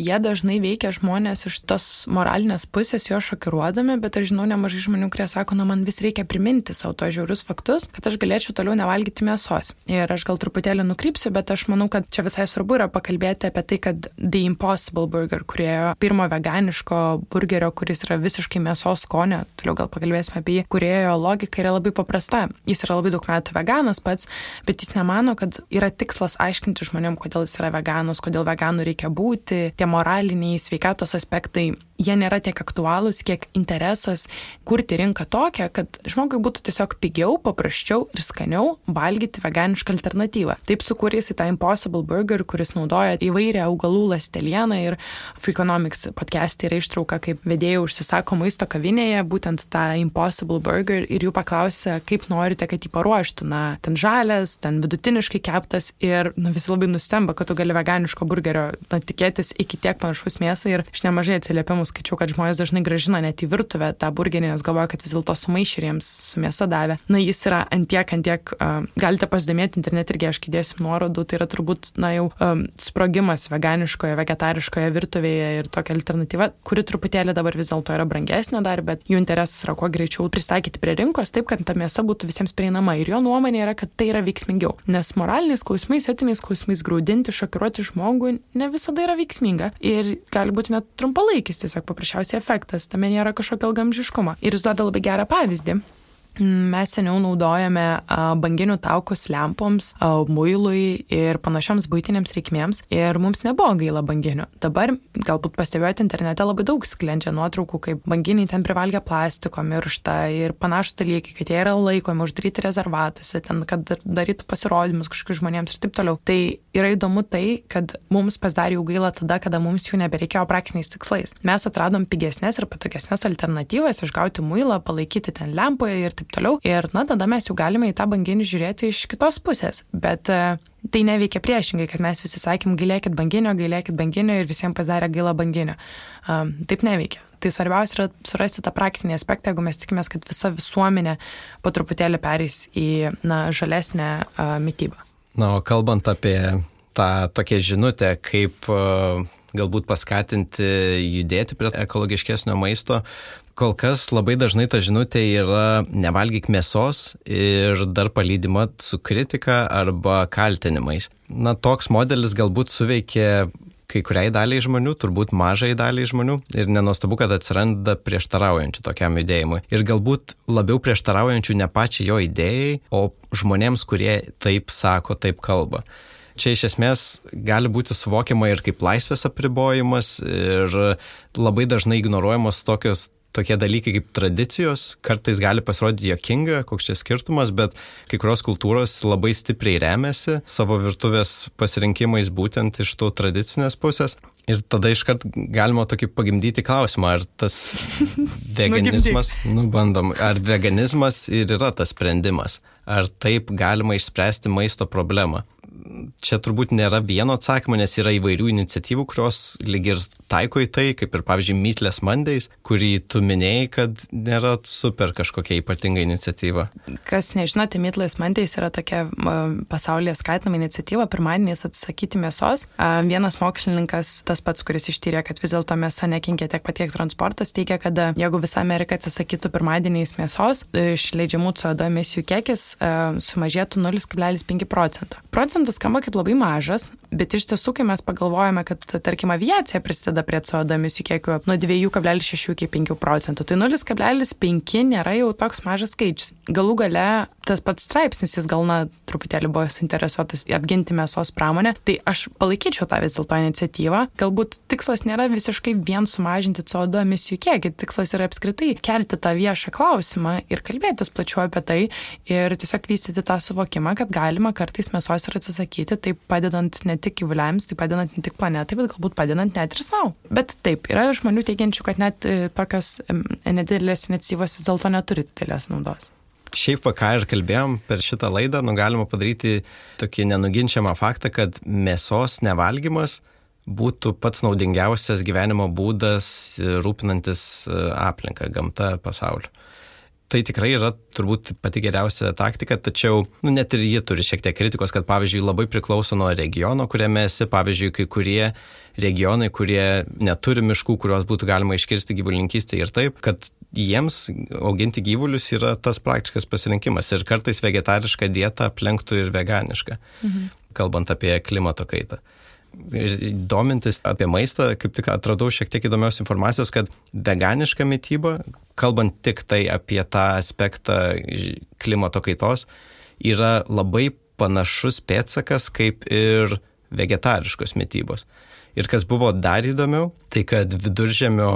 jie dažnai veikia žmonės iš tos moralinės pusės, jo šokiruodami, bet aš žinau nemažai žmonių, kurie sako, na man vis reikia priminti savo to žiaurius faktus, kad aš galėčiau toliau nevalgyti mėsos. Ir aš gal truputėlį nukrypsiu, bet aš manau, kad čia visai svarbu yra pakalbėti apie tai, kad The Impossible Burger, kurie pirmo veganiško burgerio, kuris yra visiškai mėsos skonio, toliau gal pakalbėsime apie jį, kuriojo logika yra labai paprasta. Jis yra labai daug metų veganas pats, bet jis nemano, kad yra tikslas aiškinti žmonėm, kodėl jis yra veganas veganus, kodėl veganų reikia būti, tie moraliniai sveikatos aspektai, jie nėra tiek aktualūs, kiek interesas kurti rinką tokią, kad žmogui būtų tiesiog pigiau, paprasčiau ir skaniau valgyti veganišką alternatyvą. Taip sukūrė jis tą Impossible Burger, kuris naudoja įvairią augalų lastelieną ir Freakonomics podcast'e yra ištrauka, kaip vedėjai užsisako maisto kavinėje, būtent tą Impossible Burger ir jų paklausia, kaip norite, kad jį paruoštų. Na, ten žalias, ten vidutiniškai keptas ir nu, visi labai nustemba, kad tu gali veganiško burgerio na, tikėtis iki tiek panašus mėsai ir iš nemažai atsiliepimų skaičiau, kad žmonės dažnai gražina net į virtuvę tą burgerį, nes galvoja, kad vis dėlto sumaišė ir jiems su mėsa davė. Na, jis yra antiek, antiek, uh, galite pasidomėti internet irgi, aš įdėsiu nuorodų, tai yra turbūt, na, jau um, sprogimas veganiškoje, vegetariškoje virtuvėje ir tokia alternatyva, kuri truputėlį dabar vis dėlto yra brangesnė dar, bet jų interesas yra kuo greičiau pristaikyti prie rinkos taip, kad ta mėsa būtų visiems prieinama. Ir jo nuomonė yra, kad tai yra veiksmingiau. Nes moraliniais klausimais, etiniais klausimais grūdinti, šokiruoti žmogų ne visada yra veiksminga. Ir gali būti net trumpalaikis tiesiog paprasčiausiai efektas. Tame nėra kažkokio ilgamžiškumo. Ir jis duoda labai gerą pavyzdį. Mes seniau naudojame banginių taukus lempoms, muilui ir panašioms būtinėms reikmėms ir mums nebuvo gaila banginių. Dabar galbūt pastebėjote internete labai daug sklendžia nuotraukų, kaip banginiai ten privalgia plastiko, miršta ir panašus dalykai, kad jie yra laikomi uždaryti rezervatuose, ten, kad darytų pasirodymus kažkokius žmonėms ir taip toliau. Tai yra įdomu tai, kad mums pasidarė jų gaila tada, kada mums jų nebereikėjo praktiniais tikslais. Mes atradom pigesnės ir patogesnės alternatyvas išgauti muilą, palaikyti ten lempoje ir taip taip toliau. Ir, na, tada mes jau galime į tą banginį žiūrėti iš kitos pusės. Bet e, tai neveikia priešingai, kad mes visi sakėm, gailėkit banginio, gailėkit banginio ir visiems pasidarė gaila banginio. Um, taip neveikia. Tai svarbiausia yra surasti tą praktinį aspektą, jeigu mes tikimės, kad visa visuomenė po truputėlį perės į na, žalesnę uh, mytybą. Na, o kalbant apie tą tokią žinutę, kaip uh, galbūt paskatinti judėti prie ekologiškesnio maisto, kol kas labai dažnai ta žinutė yra nevalgyk mėsos ir dar palydima su kritika arba kaltinimais. Na, toks modelis galbūt suveikė kai kuriai daliai žmonių, turbūt mažai daliai žmonių ir nenostabu, kad atsiranda prieštaraujančių tokiam judėjimui. Ir galbūt labiau prieštaraujančių ne pačiai jo idėjai, o žmonėms, kurie taip sako, taip kalba čia iš esmės gali būti suvokiama ir kaip laisvės apribojimas ir labai dažnai ignoruojamos tokios tokie dalykai kaip tradicijos, kartais gali pasirodyti jokinga, koks čia skirtumas, bet kai kurios kultūros labai stipriai remiasi savo virtuvės pasirinkimais būtent iš tų tradicinės pusės. Ir tada iškart galima tokį pagimdyti klausimą, ar tas [LAUGHS] veganizmas, nu bandom, ar veganizmas ir yra tas sprendimas, ar taip galima išspręsti maisto problemą čia turbūt nėra vieno atsakymo, nes yra įvairių iniciatyvų, kurios lyg ir taiko į tai, kaip ir pavyzdžiui Meatless Mondays, kurį tu minėjai, kad nėra super kažkokia ypatinga iniciatyva. Kas nežinote, Meatless Mondays yra tokia pasaulyje skatinama iniciatyva, pirmadieniais atsisakyti mėsos. Vienas mokslininkas, tas pats, kuris ištyrė, kad vis dėlto mėsa nekinkia tiek patiek transportas, teigia, kad jeigu visa Amerika atsisakytų pirmadieniais mėsos, išleidžiamų CO2 emisijų kiekis sumažėtų 0,5 procento. Procentas skamba kaip labai mažas, bet iš tiesų, kai mes pagalvojame, kad, tarkim, aviacija prisideda prie CO2 emisijų kiekio nuo 2,6 iki 5 procentų, tai 0,5 nėra jau toks mažas skaičius. Galų gale tas pats straipsnis, jis gal, na, truputėlį buvo suinteresuotas apginti mėsos pramonę, tai aš palaikyčiau tą vis dėlto iniciatyvą. Galbūt tikslas nėra visiškai vien sumažinti CO2 emisijų kiekį, tikslas yra apskritai kelti tą viešą klausimą ir kalbėtis plačiau apie tai ir tiesiog vystyti tą suvokimą, kad galima kartais mėsos ir atsisakyti, taip padedant ne tik gyvuliams, tai padedant ne tik planetai, bet galbūt padedant net ir savo. Bet taip, yra žmonių teigiančių, kad net e, tokios nedidelės iniciatyvos vis dėlto neturi didelės naudos. Šiaip, ką ir kalbėjom per šitą laidą, nu galima padaryti tokį nenuginčiamą faktą, kad mėsos nevalgymas būtų pats naudingiausias gyvenimo būdas rūpinantis e, aplinką, gamtą, pasauliu. Tai tikrai yra turbūt pati geriausia taktika, tačiau nu, net ir ji turi šiek tiek kritikos, kad pavyzdžiui labai priklauso nuo regiono, kuriame esi, pavyzdžiui, kai kurie regionai, kurie neturi miškų, kuriuos būtų galima iškirsti gyvulininkystėje ir taip, kad jiems auginti gyvulius yra tas praktiškas pasirinkimas ir kartais vegetariška dieta aplenktų ir veganiška, mhm. kalbant apie klimato kaitą. Domintis apie maistą, kaip tik atradau šiek tiek įdomios informacijos, kad veganiška mytyba, kalbant tik tai apie tą aspektą klimato kaitos, yra labai panašus pėtsakas kaip ir vegetariškos mytybos. Ir kas buvo dar įdomiau, tai kad viduržėmio,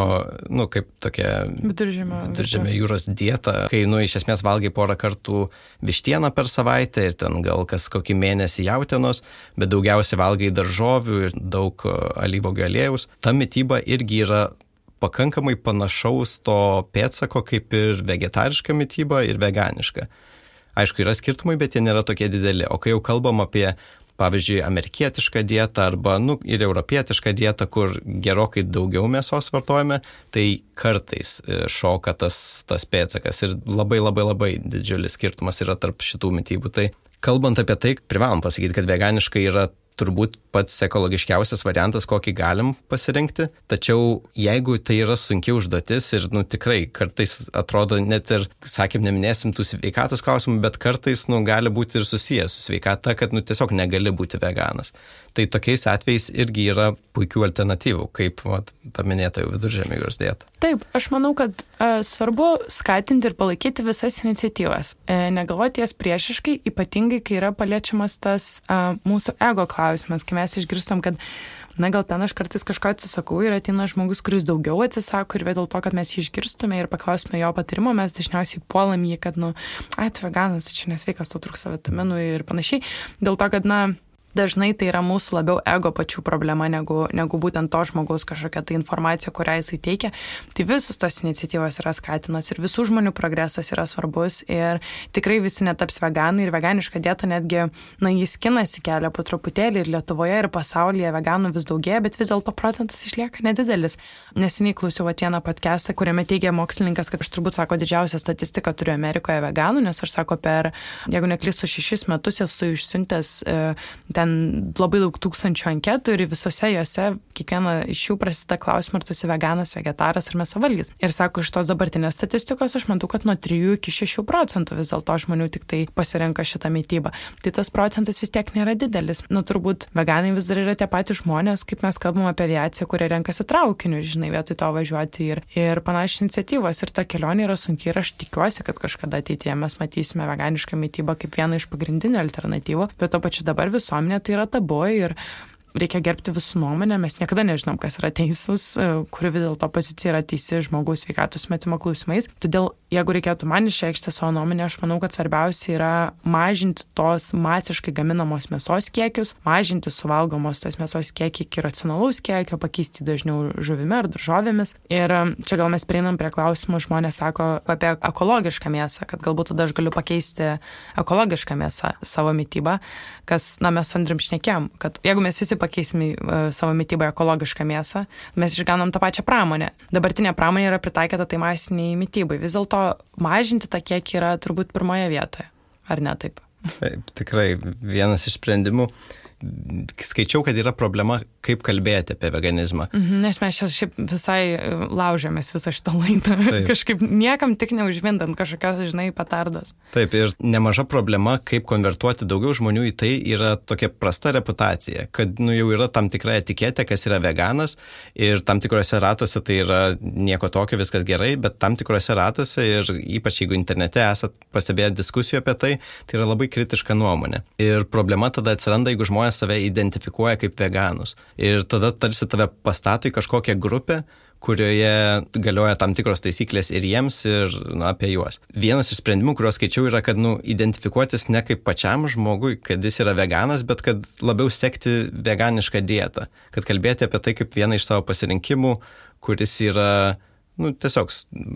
nu, kaip tokia viduržėmio, viduržėmio jūros dieta, kai, nu, iš esmės valgai porą kartų vištieną per savaitę ir ten gal kas kokį mėnesį jautienos, bet daugiausiai valgai daržovių ir daug alyvogio aliejus, ta mytyba irgi yra pakankamai panašaus to pėtsako kaip ir vegetariška mytyba ir veganiška. Aišku, yra skirtumai, bet jie nėra tokie dideli. O kai jau kalbam apie pavyzdžiui, amerikietišką dietą arba, nu, ir europietišką dietą, kur gerokai daugiau mėsos vartojame, tai kartais e, šoka tas, tas pėtsakas ir labai labai labai didžiulis skirtumas yra tarp šitų mytybų. Tai kalbant apie tai, privalom pasakyti, kad veganiškai yra turbūt pats ekologiškiausias variantas, kokį galim pasirinkti. Tačiau jeigu tai yra sunki užduotis ir, nu, tikrai kartais atrodo net ir, sakėm, neminėsim tų sveikatos klausimų, bet kartais, nu, gali būti ir susijęs su sveikata, kad, nu, tiesiog negali būti veganas. Tai tokiais atvejais irgi yra puikių alternatyvų, kaip, vat, ta minėta jau viduržėmė jūros dieta. Taip, aš manau, kad e, svarbu skatinti ir palaikyti visas iniciatyvas. E, negalvoti jas priešiškai, ypatingai, kai yra paliečiamas tas e, mūsų ego klausimas, kai mes išgirstam, kad na gal ten aš kartais kažko atsisakau ir ateina žmogus, kuris daugiau atsisako ir dėl to, kad mes jį išgirstume ir paklaustume jo patirimo, mes dažniausiai puolam jį, kad, nu, ai, tu veganas, čia nesveikas, tau trūksta vitaminų ir panašiai. Dėl to, kad, na, dažnai tai yra mūsų labiau ego pačių problema negu, negu būtent to žmogaus kažkokia tai informacija, kurią jisai teikia. Tai visos tos iniciatyvos yra skatinos ir visų žmonių progresas yra svarbus ir tikrai visi netaps veganai ir veganiška dieta netgi, na, jis skinasi kelią po truputėlį ir Lietuvoje ir pasaulyje veganų vis daugėja, bet vis dėlto procentas išlieka nedidelis. Neseniai klausiau vieną podcastą, kuriame teigia mokslininkas, kad aš turbūt sako didžiausią statistiką turiu Amerikoje veganų, nes aš sako per, jeigu neklystu, šešis metus esu išsiuntęs e, ten labai daug tūkstančių anketų ir visose juose kiekviena iš jų prasideda klausimą, ar tu esi veganas, vegetaras ar mesavalgys. Ir sako, iš tos dabartinės statistikos aš matau, kad nuo 3 iki 6 procentų vis dėlto žmonių tik tai pasirenka šitą mytybą. Tai tas procentas vis tiek nėra didelis. Na turbūt veganai vis dar yra tie patys žmonės, kaip mes kalbam apie aviaciją, kurie renkasi traukiniu, žinai, vietoj to važiuoti ir, ir panašiai iniciatyvos. Ir ta kelionė yra sunki ir aš tikiuosi, kad kažkada ateityje mes matysime veganišką mytybą kaip vieną iš pagrindinių alternatyvų, bet to pačiu dabar visuomenė visuomenė tai yra tabu ir reikia gerbti visų nuomonę, mes niekada nežinom, kas yra teisus, e, kuri vis dėlto pozicija yra teisi žmogaus sveikatos metimo klausimais. Todėl, jeigu reikėtų man išreikšti savo nuomonę, aš manau, kad svarbiausia yra mažinti tos masiškai gaminamos mėsos kiekius, mažinti suvalgomos tos mėsos kiekį iki racionalaus kiekio, pakeisti dažniau žuvimi ar daržovėmis. Ir e, čia gal mes prieinam prie klausimų, žmonės sako apie ekologišką mėsą, kad galbūt tada aš galiu pakeisti ekologišką mėsą savo mytybą, kas, na, mes Andrim šnekėm, kad jeigu mes visi pakeisim uh, savo mytybą ekologišką mėsą, mes išgaunam tą pačią pramonę. Dabartinė pramonė yra pritaikyta tai masiniai mytybai. Vis dėlto mažinti tą kiekį yra turbūt pirmoje vietoje. Ar ne taip? Taip, tikrai vienas iš sprendimų. Skaičiau, kad yra problema kaip kalbėti apie veganizmą. Mhm, nes mes čia šiaip visai e, laužėmės visą šitą laidą. [LAUGHS] Taip. Kažkaip niekam tik neužvindant kažkokios, žinai, patardos. Taip, ir nemaža problema, kaip konvertuoti daugiau žmonių į tai, yra tokia prasta reputacija, kad nu, jau yra tam tikra etiketė, kas yra veganas ir tam tikrose ratuose tai yra nieko tokio, viskas gerai, bet tam tikrose ratuose ir ypač jeigu internete esat pastebėję diskusijų apie tai, tai yra labai kritiška nuomonė. Ir problema tada atsiranda, jeigu žmonės save identifikuoja kaip veganus ir tada tarsi tave pastato į kažkokią grupę, kurioje galioja tam tikros taisyklės ir jiems, ir nu, apie juos. Vienas iš sprendimų, kuriuos skaičiau, yra, kad nu, identifikuotis ne kaip pačiam žmogui, kad jis yra veganas, bet kad labiau sekti veganišką dietą. Kad kalbėti apie tai kaip vieną iš savo pasirinkimų, kuris yra nu, tiesiog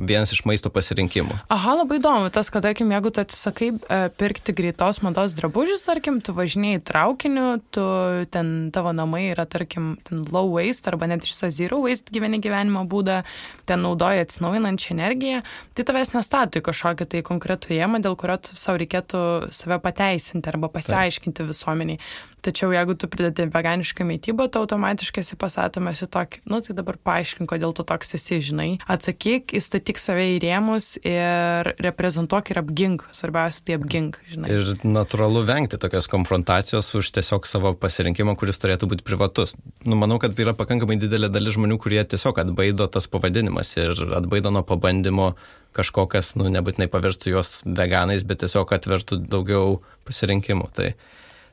vienas iš maisto pasirinkimų. Aha, labai įdomu tas, kad, tarkim, jeigu tu atsisakai e, pirkti greitos mados drabužius, tarkim, tu važinėjai traukiniu, tu ten tavo namai yra, tarkim, ten low waste arba net iš zero waste gyveni gyvenimo būdą, ten naudoji atsinaujinančią energiją, tai tavęs nestato į kažkokį tai konkretų jėmą, dėl kurio savo reikėtų save pateisinti arba pasiaiškinti visuomeniai. Tačiau jeigu tu pridedi veganišką mytybą, tu automatiškai esi pasatomas į tokį, nu tai dabar paaiškink, kodėl tu toks esi, žinai. Atsakyk, įstatyk save į rėmus ir reprezentuok ir apgink. Svarbiausia, tai apgink, žinai. Ir natūralu vengti tokios konfrontacijos už tiesiog savo pasirinkimą, kuris turėtų būti privatus. Nu, manau, kad yra pakankamai didelė dalis žmonių, kurie tiesiog atbaido tas pavadinimas ir atbaido nuo pabandymo kažko, kas, nu, nebūtinai paverstų juos veganais, bet tiesiog atvertų daugiau pasirinkimų. Tai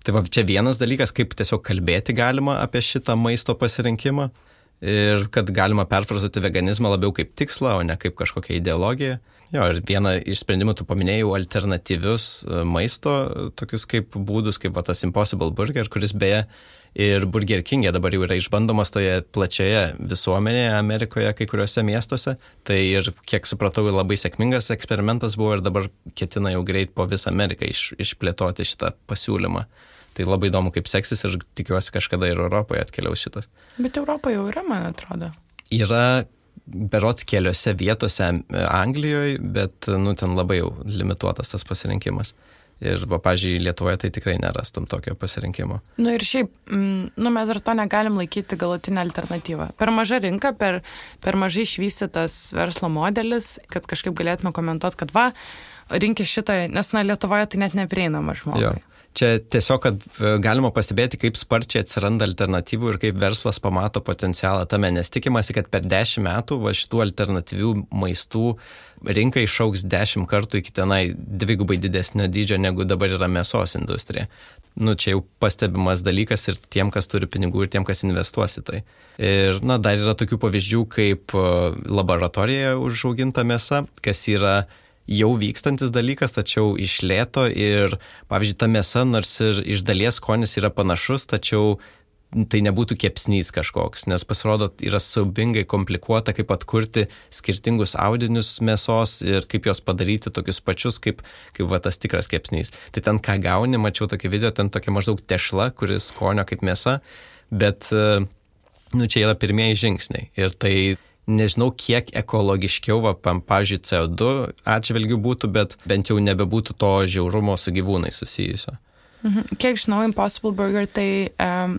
Tai va čia vienas dalykas, kaip tiesiog kalbėti galima apie šitą maisto pasirinkimą ir kad galima perfrazuoti veganizmą labiau kaip tikslą, o ne kaip kažkokią ideologiją. Jo, ir vieną iš sprendimų tu paminėjai alternatyvius e, maisto, tokius kaip būdus, kaip va, tas Impossible Burger, kuris beje ir Burger King'e dabar jau yra išbandomas toje plačioje visuomenėje Amerikoje, kai kuriuose miestuose. Tai ir, kiek supratau, labai sėkmingas eksperimentas buvo ir dabar ketina jau greit po visą Ameriką iš, išplėtoti šitą pasiūlymą. Tai labai įdomu, kaip seksis ir tikiuosi kažkada ir Europoje atkeliaus šitas. Bet Europoje jau yra, man atrodo. Yra berots keliose vietose Anglijoje, bet, nu, ten labai jau limituotas tas pasirinkimas. Ir, va, pažiūrėjau, Lietuvoje tai tikrai nerastum tokio pasirinkimo. Na nu ir šiaip, nu, mes dar to negalim laikyti galutinę alternatyvą. Per maža rinka, per, per mažai išvystytas verslo modelis, kad kažkaip galėtume komentuoti, kad va, rinkis šitą, nes, na, Lietuvoje tai net neprieinama žmogui. Jo. Čia tiesiog, kad e, galima pastebėti, kaip sparčiai atsiranda alternatyvų ir kaip verslas pamato potencialą tame, nes tikimasi, kad per dešimt metų va šitų alternatyvių maistų rinka išauks dešimt kartų iki tenai dvigubai didesnio dydžio, negu dabar yra mėsos industrija. Nu, čia jau pastebimas dalykas ir tiem, kas turi pinigų, ir tiem, kas investuos į tai. Ir, na, dar yra tokių pavyzdžių, kaip e, laboratorijoje užauginta mėsa, kas yra jau vykstantis dalykas, tačiau iš lėto ir, pavyzdžiui, ta mėsa, nors ir iš dalies skonis yra panašus, tačiau tai nebūtų kepsnys kažkoks, nes pasirodo yra siaubingai komplikuota, kaip atkurti skirtingus audinius mėsos ir kaip juos padaryti tokius pačius, kaip, kaip va, tas tikras kepsnys. Tai ten ką gauni, mačiau tokį video, ten tokia maždaug tešla, kuris skonio kaip mėsa, bet, nu, čia yra pirmieji žingsniai. Ir tai nežinau, kiek ekologiškiau, va, pavyzdžiui, CO2 atžvilgių būtų, bet bent jau nebebūtų to žiaurumo su gyvūnai susijusio. Mhm. Kiek žinau, Impossible Burger tai um,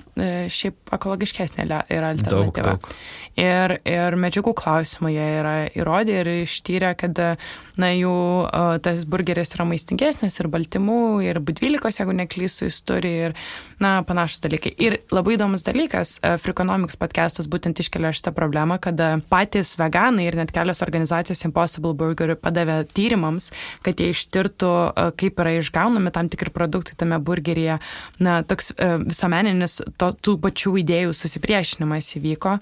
šiaip ekologiškesnė yra alternatyva. Daug, daug. Ir, ir medžiagų klausimai jie yra įrodę ir ištyrę, kad na, jų tas burgeris yra maistingesnis ir baltymų, ir B12, jeigu neklystu, jis turi ir na, panašus dalykai. Ir labai įdomus dalykas, Freakonomics podcastas būtent iškelia šitą problemą, kad patys veganai ir net kelios organizacijos Impossible Burger padavė tyrimams, kad jie ištirtų, kaip yra išgaunami tam tikri produktai tame burgeryje. Na, toks visuomeninis to, tų pačių idėjų susipriešinimas įvyko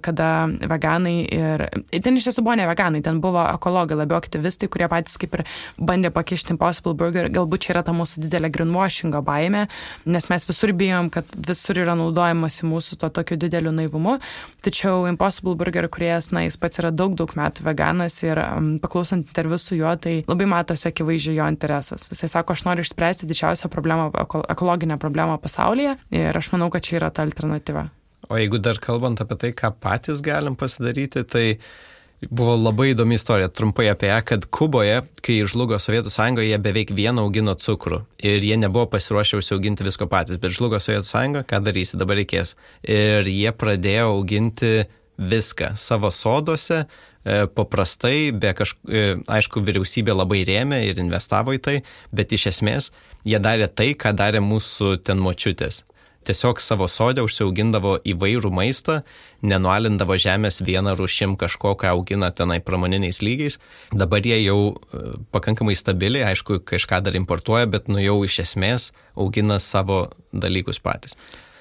kada veganai ir... Ten iš tiesų buvo ne veganai, ten buvo ekologai, labiau aktyvistai, kurie patys kaip ir bandė pakišti Impossible Burger. Galbūt čia yra ta mūsų didelė greenwashingo baime, nes mes visur bijom, kad visur yra naudojamasi mūsų to tokiu dideliu naivumu. Tačiau Impossible Burger kuriejas, na, jis pats yra daug, daug metų veganas ir um, paklausant interviu su juo, tai labai matosi akivaizdžiai jo interesas. Jisai sako, aš noriu išspręsti didžiausią problemą, ekologinę problemą pasaulyje ir aš manau, kad čia yra ta alternatyva. O jeigu dar kalbant apie tai, ką patys galim pasidaryti, tai buvo labai įdomi istorija, trumpai apie ją, kad Kuboje, kai žlugo Sovietų sąjunga, jie beveik vieną augino cukrų ir jie nebuvo pasiruošę užsiauginti visko patys, bet žlugo Sovietų sąjunga, ką darysi, dabar reikės. Ir jie pradėjo auginti viską savo sodose, e, paprastai, be kažkokio, e, aišku, vyriausybė labai rėmė ir investavo į tai, bet iš esmės jie darė tai, ką darė mūsų ten močiutės tiesiog savo sodė užsiaugindavo įvairų maistą, nenualindavo žemės vieną rušim kažko, ką augina tenai pramoniniais lygiais. Dabar jie jau e, pakankamai stabiliai, aišku, kažką dar importuoja, bet nu jau iš esmės augina savo dalykus patys.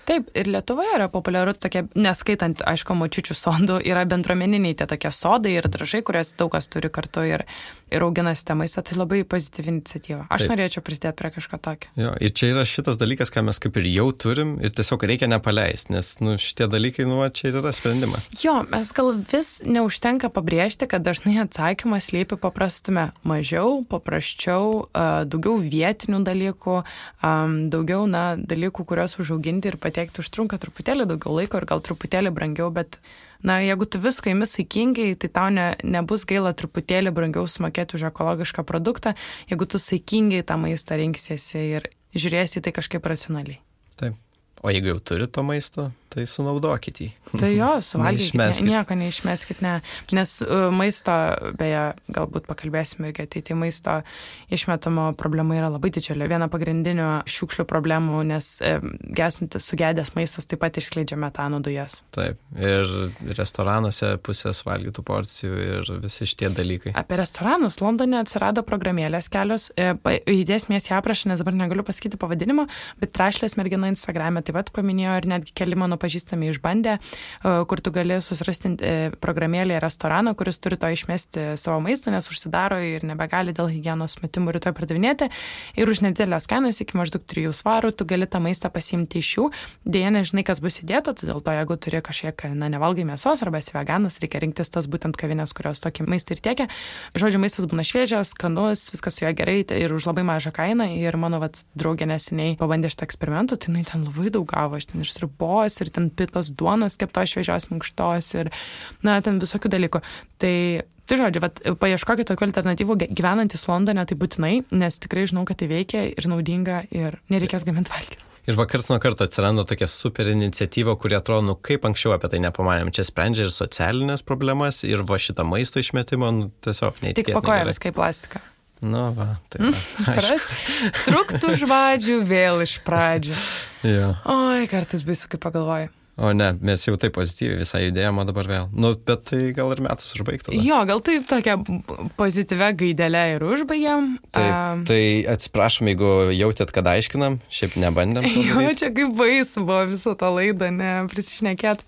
Taip, ir Lietuvoje yra populiaru tokie, neskaitant, aišku, močiučių sodų, yra bendruomeniniai tie tokie sodai ir dražai, kurias daug kas turi kartu ir, ir augina tą maistą. Tai labai pozityvi iniciatyva. Aš Taip. norėčiau prisidėti prie kažko tokio. Jo, ir čia yra šitas dalykas, ką mes kaip ir jau turim ir tiesiog reikia nepaleisti, nes nu, šitie dalykai, nu, čia ir yra sprendimas. Jo, mes gal vis neužtenka pabrėžti, kad dažnai atsakymas lypi paprastume mažiau, paprasčiau, daugiau vietinių dalykų, daugiau, na, dalykų, kuriuos užauginti ir pateikti užtrunka truputėlį daugiau laiko ir gal truputėlį brangiau, bet, na, jeigu tu visko įmis saikingai, tai tau ne, nebus gaila truputėlį brangiau sumokėti už ekologišką produktą, jeigu tu saikingai tą maistą rinksiesi ir žiūrėsi tai kažkaip racionaliai. Taip. O jeigu jau turi to maisto, tai sunaudokit jį. Tai jo, [LAUGHS] suvalgykit, ne, nieko neišmeskit, ne. Nes uh, maisto, beje, galbūt pakalbėsime irgi ateityje, maisto išmetamo problema yra labai didžiulė. Viena pagrindinių šiukšlių problemų, nes uh, gesantis sugedęs maistas taip pat išskleidžia metano dujas. Taip, ir restoranuose pusės valgytų porcijų ir visi šitie dalykai. Apie restoranus Londone atsirado programėlės kelios, e, įdėsmės ją aprašą, nes dabar negaliu pasakyti pavadinimo, bet trašlės mergina Instagram'e taip pat paminėjo ir netgi keli mano mano pažįstami išbandė, e, kur tu gali susirasti e, programėlėje restoraną, kuris turi to išmesti savo maistą, nes užsidaro ir nebegali dėl hygienos metimų rytoj pardavinėti. Ir už nedidelės kainos iki maždaug 3 svarų tu gali tą maistą pasiimti iš jų. Dėja, nežinai, kas bus įdėta, tai dėl to, jeigu turi kažkiek, na, nevalgai mėsos arba esi veganas, reikia rinktis tas būtent kavinės, kurios tokį maistą ir tiekia. Žodžiu, maistas būna šviežias, skanus, viskas su juo gerai tai ir už labai mažą kainą. Ir mano vat, draugė neseniai pabandė šitą eksperimentą, tai jinai ten labai daug gavo, aš ten ir sribos, ir ten pitos duonos keptos šviežios minkštos, ir, na, ten visokių dalykų. Tai Tai žodžiu, vat, paieškokite tokių alternatyvų gyvenantis Londone, tai būtinai, nes tikrai žinau, kad tai veikia ir naudinga ir nereikės gaminti valgyti. Ir vakars nuo karto atsiranda tokia super iniciatyva, kuri atrodo, nu kaip anksčiau apie tai nepamanėm. Čia sprendžia ir socialinės problemas, ir va šitą maisto išmetimą, nu tiesiog neįtikėtina. Tik pakoja viską į plastiką. Nu, va, tai. Va, [LAUGHS] Truktų žvadžių vėl iš pradžių. [LAUGHS] jo. Oi, kartais baisu, kai pagalvoju. O ne, mes jau taip pozityviai visą judėjom, o dabar vėl. Nu, bet tai gal ir metas užbaigti. Jo, gal tai tokia pozityvia gaidelė ir užbaigiam. Taip, Am, tai atsiprašom, jeigu jautėt, kad aiškinam, šiaip nebandėm. to [LAUGHS] Jo, daryt. čia kaip baisu buvo visą tą laidą, ne, prisišnekėt.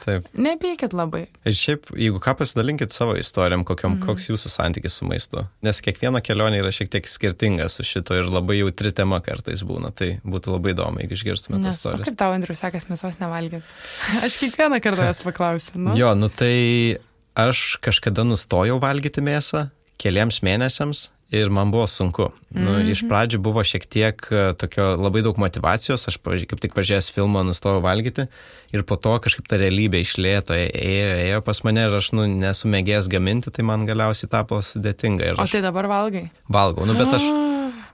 Taip. Nepykit labai. Ir šiaip, jeigu ką pasidalinkit savo istorijom, kokiam, mm. koks jūsų santykis su maistu. Nes kiekviena kelionė yra šiek tiek skirtinga su šito ir labai jautri tema kartais būna. Tai būtų labai įdomu, jeigu išgirstumėte tas istorijas. kaip tau, Andriu, sekas mėsos nevalgyti? [LAUGHS] Aš kiekvieną kartą jas paklausiu. Nu? Jo, nu tai aš kažkada nustojau valgyti mėsą keliams mėnesiams ir man buvo sunku. Nu, Mhm. iš pradžių buvo šiek tiek e, tokio labai daug motivacijos, aš kaip tik pažiūrėjęs filmą nustojau valgyti ir po to kažkaip ta realybė išlėto, ėjo, ėjo pas mane ir aš nu, nesu mėgėjęs gaminti, tai man galiausiai tapo sudėtinga ir O aš tai dabar valgai? valgau. Nu, bet aš [GASPS]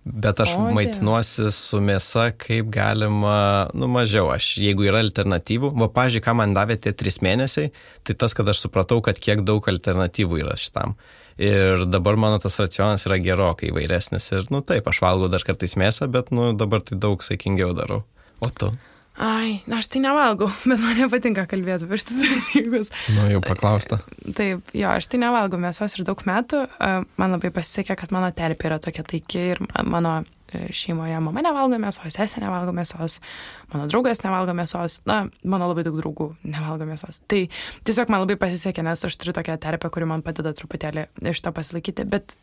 Bet aš O, maitinuosi su mėsa, kaip galima, nu mažiau. Aš, jeigu yra alternatyvų, va, pažiūrėjau, ką man davė tie trys mėnesiai, tai tas, kad aš supratau, kad kiek daug alternatyvų yra šitam. Ir dabar mano tas racionas yra gerokai įvairesnis. Ir, nu taip, aš valgau dar kartais mėsą, bet, nu, dabar tai daug saikingiau darau. O tu? Ai, na, aš tai nevalgau, [LAUGHS] bet man nepatinka kalbėti apie šitus dalykus. Nu, jau paklausta. Taip, jo, aš tai nevalgau mėsos ir daug metų. Man labai pasisekė, kad mano terpė yra tokia taiki ir ma- mano šeimoje mama nevalgo mėsos, sesė nevalgo mėsos, mano draugas nevalgo mėsos, na, mano labai daug draugų nevalgo mėsos. Tai tiesiog man labai pasisekė, nes aš turiu tokią terpę, kuri man padeda truputėlį iš to pasilaikyti, bet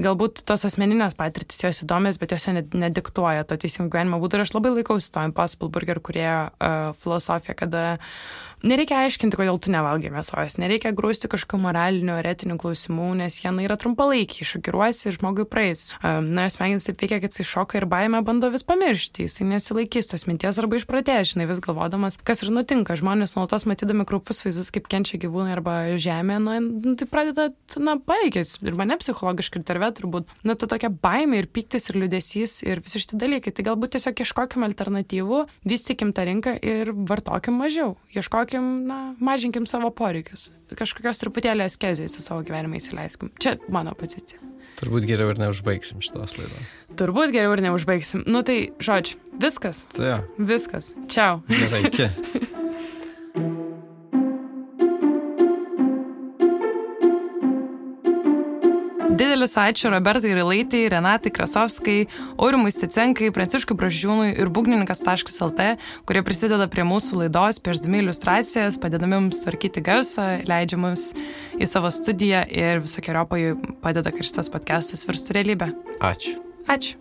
galbūt tos asmeninės patirtis jos įdomios, bet jos ne- nediktuoja to teisingo gyvenimo būdo ir aš labai laikausi to Impossible Burger kurie uh, filosofiją, kada nereikia aiškinti, kodėl tu nevalgai mėsos, nereikia grūsti kažkokių moralinių ar etinių klausimų, nes jie na, yra trumpalaikiai, šokiruosi ir žmogui praeis. Na, smegenys taip veikia, kad jisai šoka ir baimę bando vis pamiršti, jisai nesilaikys tos minties arba išpratės, žinai, vis galvodamas, kas ir nutinka. Žmonės nuolatos matydami krupus vaizdus, kaip kenčia gyvūnai arba žemė, na, nu, tai pradeda, na, paveikęs ir mane psichologiškai ir tarve turbūt, na, ta tokia baimė ir piktis ir liudesys ir visi šitie dalykai. Tai galbūt tiesiog ieškokim alternatyvų, vystykim tą rinką ir vartokim mažiau. Ieškokim, na, mažinkim savo poreikius. Kažkokios truputėlį askezės į savo gyvenimą įsileiskim. Čia mano pozicija. Turbūt geriau ir neužbaigsim šitos laidos. Turbūt geriau ir neužbaigsim. Nu tai, žodžiu, viskas. Tai jo, Viskas. Čiau. gerai, iki. [LAUGHS] Didelis ačiū Robertai Rilaitai, Renatai Krasovskai, Aurimui Sticenkai, Pranciškui Bražiūnui ir būgnininkas.lt, kurie prisideda prie mūsų laidos, pieždami iliustracijas, padedami mums tvarkyti garsą, leidžia mums į savo studiją ir visokiojopai padeda, kad šitas podcastas virstų realybę. Ačiū. Ačiū.